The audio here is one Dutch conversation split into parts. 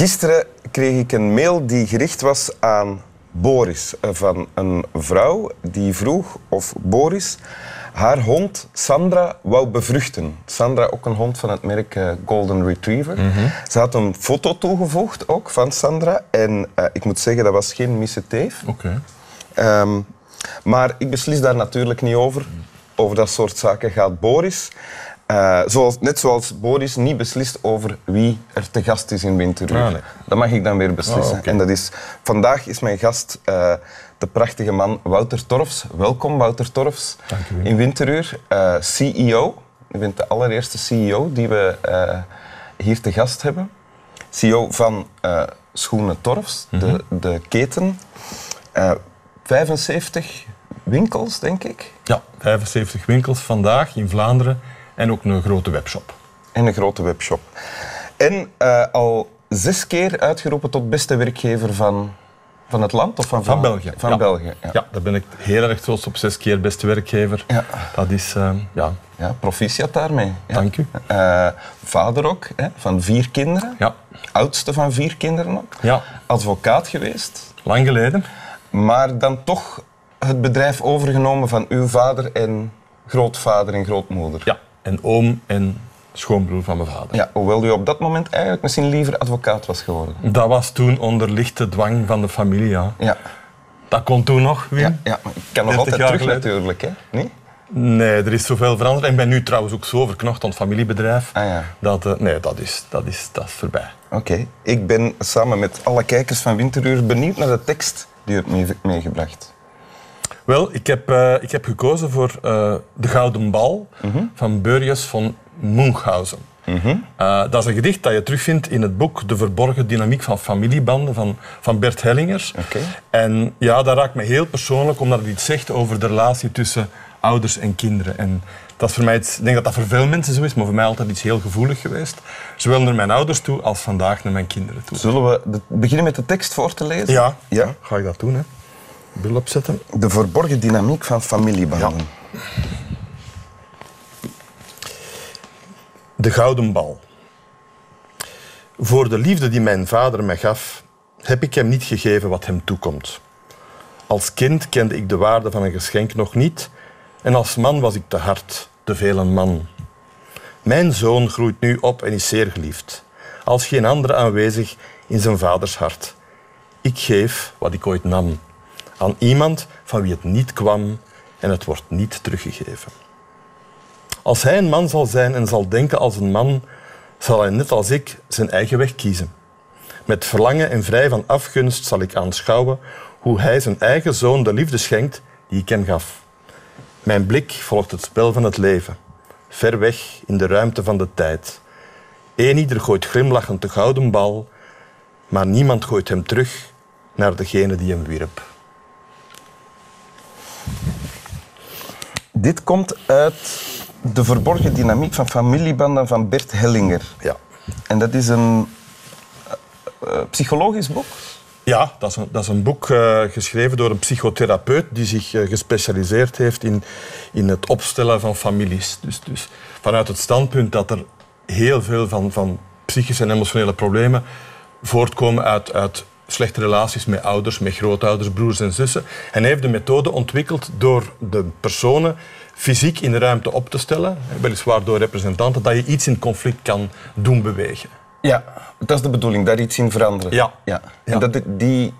Gisteren kreeg ik een mail die gericht was aan Boris eh, van een vrouw die vroeg of Boris haar hond Sandra wou bevruchten. Sandra, ook een hond van het merk eh, Golden Retriever. Ze had een foto toegevoegd ook van Sandra. En eh, ik moet zeggen, dat was geen misse teef. Oké. Ehm, maar ik beslis daar natuurlijk niet over. Over dat soort zaken gaat Boris. Eh, zoals, net zoals Boris niet beslist over wie er te gast is in Winteruur. Ah, nee. Dat mag ik dan weer beslissen. Oké. En dat is, vandaag is mijn gast eh, de prachtige man Wouter Torfs. Welkom Wouter Torfs Dank u in Winteruur. Eh, CEO. Je bent de allereerste CEO die we hier te gast hebben. CEO van Schoenen Torfs, Mhm. de, de keten. Eh, 75 winkels, denk ik. Ja, 75 winkels vandaag in Vlaanderen en ook een grote webshop. En een grote webshop. En eh, al zes keer uitgeroepen tot beste werkgever van, van het land? Of van, Van? België. Van ja. België, ja. Ja, daar ben ik heel erg trots op. Zes keer beste werkgever. Ja. Dat is, eh, ja, Ja, proficiat daarmee. Dank u. Eh, vader ook, hè, van vier kinderen. Ja. Oudste van vier kinderen ook. ja, Advocaat geweest. lang geleden. Maar dan toch het bedrijf overgenomen van uw vader en grootvader en grootmoeder. Ja, en oom en schoonbroer van mijn vader. Ja, hoewel u op dat moment eigenlijk misschien liever advocaat was geworden. Dat was toen onder lichte dwang van de familie, ja. Ja, Dat kon toen nog, Wim. ja, ja maar ik kan nog 30 altijd terug geleden. natuurlijk, hè? Nee? Nee, er is zoveel veranderd. En ik ben nu trouwens ook zo verknocht aan het familiebedrijf. Ah ja. Dat, eh, nee, dat is, dat, is, dat is voorbij. Oké. Ik ben samen met alle kijkers van Winteruur benieuwd naar de tekst die u hebt mee- meegebracht. Wel, ik heb, eh, ik heb gekozen voor eh, De Gouden Bal van Beurjes van Munchausen. Eh, dat is een gedicht dat je terugvindt in het boek De Verborgen Dynamiek van Familiebanden van, van Bert Hellingers. En ja, dat raakt me heel persoonlijk, omdat het iets zegt over de relatie tussen ouders en kinderen. En dat is voor mij iets, ik denk dat dat voor veel mensen zo is, maar voor mij altijd iets heel gevoelig geweest. Zowel naar mijn ouders toe als vandaag naar mijn kinderen toe. Zullen we de- beginnen met de tekst voor te lezen? Ja, ja. ga ik dat doen. Hè. Bril opzetten. De verborgen dynamiek van familiebanden. De gouden bal. Voor de liefde die mijn vader mij gaf, heb ik hem niet gegeven wat hem toekomt. Als kind kende ik de waarde van een geschenk nog niet en als man was ik te hard, te veel een man. Mijn zoon groeit nu op en is zeer geliefd, als geen andere aanwezig in zijn vaders hart. Ik geef wat ik ooit nam, aan iemand van wie het niet kwam en het wordt niet teruggegeven. Als hij een man zal zijn en zal denken als een man, zal hij net als ik zijn eigen weg kiezen. Met verlangen en vrij van afgunst zal ik aanschouwen hoe hij zijn eigen zoon de liefde schenkt die ik hem gaf. Mijn blik volgt het spel van het leven, ver weg in de ruimte van de tijd. Eén ieder gooit glimlachend de gouden bal, maar niemand gooit hem terug naar degene die hem wierp. Dit komt uit De verborgen dynamiek van familiebanden van Bert Hellinger. Ja. En dat is een eh, eh, psychologisch boek. Ja, dat is een, dat is een boek eh, geschreven door een psychotherapeut die zich gespecialiseerd heeft in, in het opstellen van families. Dus, dus vanuit het standpunt dat er heel veel van, van psychische en emotionele problemen voortkomen uit, uit slechte relaties met ouders, met grootouders, broers en zussen. En hij heeft de methode ontwikkeld door de personen fysiek in de ruimte op te stellen, weliswaar door representanten, dat je iets in conflict kan doen bewegen. Ja, dat is de bedoeling, daar iets in veranderen. Ja. ja. Ja. En dat, die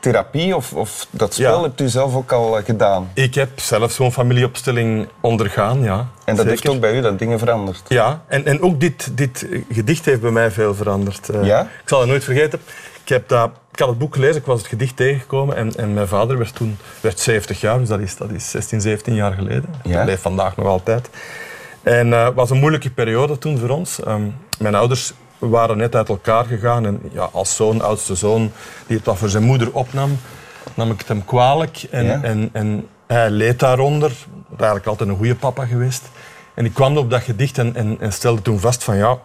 therapie of, of dat spel Ja. hebt u zelf ook al eh, gedaan. Ik heb zelf zo'n familieopstelling ondergaan, ja. En dat Zeker. heeft ook bij u dat dingen veranderd. Ja, en, en ook dit, dit gedicht heeft bij mij veel veranderd. Eh, Ja? Ik zal het nooit vergeten. Ik, heb dat, ik had het boek gelezen, ik was het gedicht tegengekomen en, en mijn vader werd toen werd 70 jaar, dus dat is, dat is 16, 17 jaar geleden. Ja. Hij leeft vandaag nog altijd. En eh, het was een moeilijke periode toen voor ons. Ehm, mijn ouders waren net uit elkaar gegaan en ja, als zoon, oudste zoon, die het wat voor zijn moeder opnam, nam ik het hem kwalijk. En, Ja. en, en hij leed daaronder. Was eigenlijk altijd een goede papa geweest. En ik kwam op dat gedicht en, en, en stelde toen vast van ja,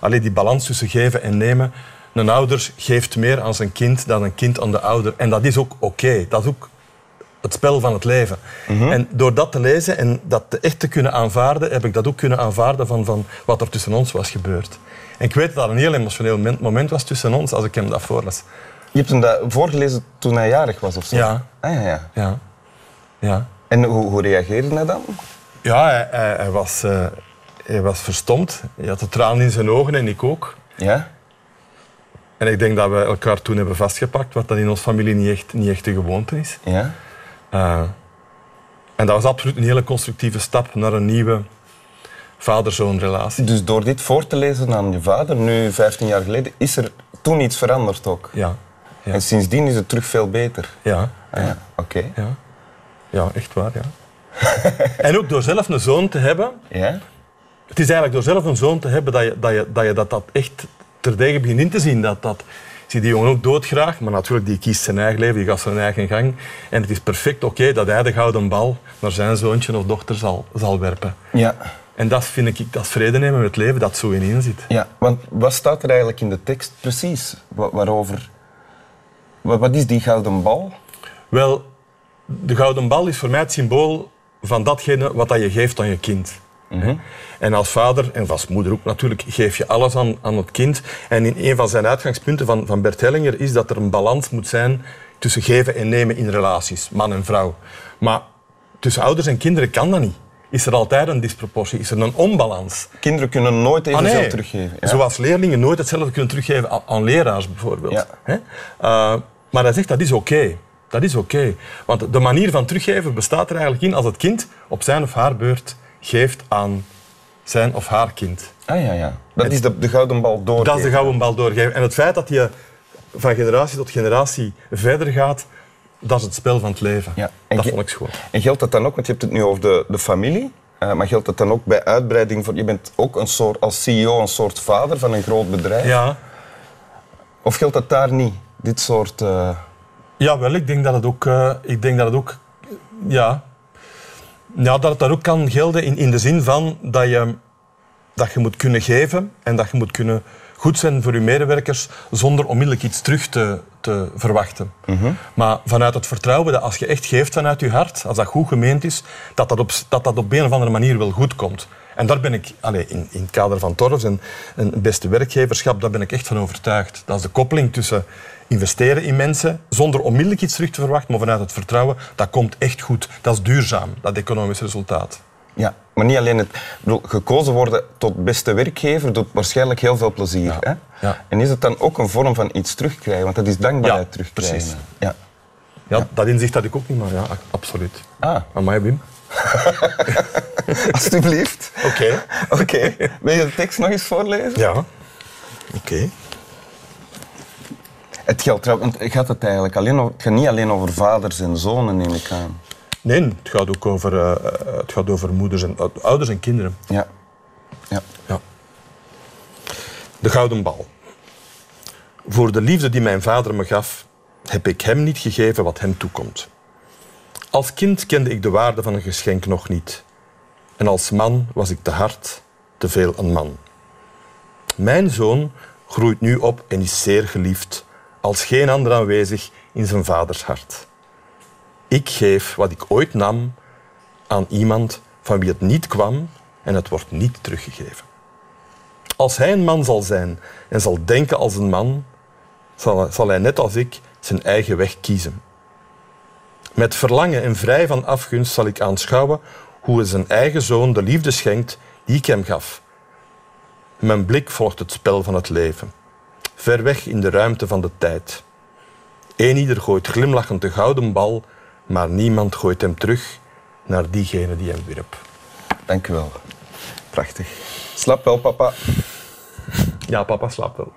alleen die balans tussen geven en nemen. Een ouder geeft meer aan zijn kind dan een kind aan de ouder. En dat is ook oké. Dat is ook het spel van het leven. En door dat te lezen en dat echt te kunnen aanvaarden, heb ik dat ook kunnen aanvaarden van, van wat er tussen ons was gebeurd. En ik weet dat dat een heel emotioneel moment- was tussen ons als ik hem dat voorlas. Je hebt hem dat voorgelezen toen hij jarig was of zo? Ja. Ah, ja, ja. Ja. Ja. En hoe, hoe reageerde hij dan? Ja, hij, hij, hij was, eh, hij was verstomd. Hij had de tranen in zijn ogen en ik ook. Ja? En ik denk dat we elkaar toen hebben vastgepakt, wat dan in onze familie niet echt, niet echt de gewoonte is. Ja? Eh, en dat was absoluut een hele constructieve stap naar een nieuwe vader-zoon relatie. Dus door dit voor te lezen aan je vader, nu 15 jaar geleden, is er toen iets veranderd ook. Ja. Ja. En sindsdien is het terug veel beter. Ja. Ah, ja. Oké. Ja. Ja, echt waar, ja. en ook door zelf een zoon te hebben, Ja? Het is eigenlijk door zelf een zoon te hebben dat je dat, je, dat, je dat, dat echt terdege begint in te zien. Dat, dat, ik zie die jongen ook doodgraag, maar natuurlijk, die kiest zijn eigen leven, die gaat zijn eigen gang. En het is perfect oké dat hij de gouden bal naar zijn zoontje of dochter zal, zal werpen. Ja. En dat vind ik, dat vrede nemen met het leven dat zo in zit. ja. Want wat staat er eigenlijk in de tekst precies? Wa- waarover? Wa- Wat is die gouden bal? Wel, de gouden bal is voor mij het symbool van datgene wat dat je geeft aan je kind. En als vader, en als moeder ook natuurlijk, geef je alles aan, aan het kind. En in een van zijn uitgangspunten van, van Bert Hellinger is dat er een balans moet zijn tussen geven en nemen in relaties, man en vrouw. Maar tussen ouders en kinderen kan dat niet. Is er altijd een disproportie, is er een onbalans. Kinderen kunnen nooit Ah, evenveel nee. teruggeven. Ja? Zoals leerlingen nooit hetzelfde kunnen teruggeven aan, aan leraars bijvoorbeeld. Ja. Hè? Eh, maar hij zegt dat is oké. Dat is oké. Want de manier van teruggeven bestaat er eigenlijk in als het kind op zijn of haar beurt geeft aan zijn of haar kind. Ah ja, ja. Dat is de, de gouden bal door. Dat is de gouden bal doorgeven. En het feit dat je van generatie tot generatie verder gaat, dat is het spel van het leven. Ja. En Dat vond ik schoon. En geldt dat dan ook, want je hebt het nu over de, de familie, eh, maar geldt dat dan ook bij uitbreiding? Voor, je bent ook een soort, als CEO een soort vader van een groot bedrijf. Ja. Of geldt dat daar niet? Dit soort... eh, Ja, wel, ik denk dat het ook, eh, ik denk dat het ook ja, ja, dat het daar ook kan gelden in, in de zin van dat je, dat je moet kunnen geven en dat je moet kunnen goed zijn voor je medewerkers zonder onmiddellijk iets terug te, te verwachten. Maar vanuit het vertrouwen dat als je echt geeft vanuit je hart, als dat goed gemeend is, dat dat op, dat dat op een of andere manier wel goed komt. En daar ben ik, allee, in, in het kader van Torfs en een beste werkgeverschap, daar ben ik echt van overtuigd. Dat is de koppeling tussen investeren in mensen zonder onmiddellijk iets terug te verwachten, maar vanuit het vertrouwen, dat komt echt goed. Dat is duurzaam, dat economisch resultaat. ja, maar niet alleen het... bedoel, gekozen worden tot beste werkgever doet waarschijnlijk heel veel plezier. Hè? Ja. En is het dan ook een vorm van iets terugkrijgen? Want dat is dankbaarheid Ja, terugkrijgen. precies. Ja. Ja, Dat inzicht had ik ook niet, maar ja, absoluut. Ah, Amai, Wim. alstublieft. Oké. Oké. Wil je de tekst nog eens voorlezen? Ja. Oké. Het geldt trouwens, gaat het eigenlijk alleen over, het gaat niet alleen over vaders en zonen, neem ik aan. Nee, het gaat ook over, eh, eh, het gaat over moeders en, eh, ouders en kinderen. Ja. ja. Ja. De gouden bal. Voor de liefde die mijn vader me gaf, heb ik hem niet gegeven wat hem toekomt. Als kind kende ik de waarde van een geschenk nog niet. En als man was ik te hard, te veel een man. Mijn zoon groeit nu op en is zeer geliefd, als geen ander aanwezig in zijn vaders hart. Ik geef wat ik ooit nam aan iemand van wie het niet kwam en het wordt niet teruggegeven. Als hij een man zal zijn en zal denken als een man, zal, hij net als ik zijn eigen weg kiezen. Met verlangen en vrij van afgunst zal ik aanschouwen hoe hij zijn eigen zoon de liefde schenkt die ik hem gaf. Mijn blik volgt het spel van het leven, ver weg in de ruimte van de tijd. Eén ieder gooit glimlachend de gouden bal, maar niemand gooit hem terug naar diegene die hem wierp. Dank u wel. Prachtig. Slap wel, papa. Ja, papa slaapt wel.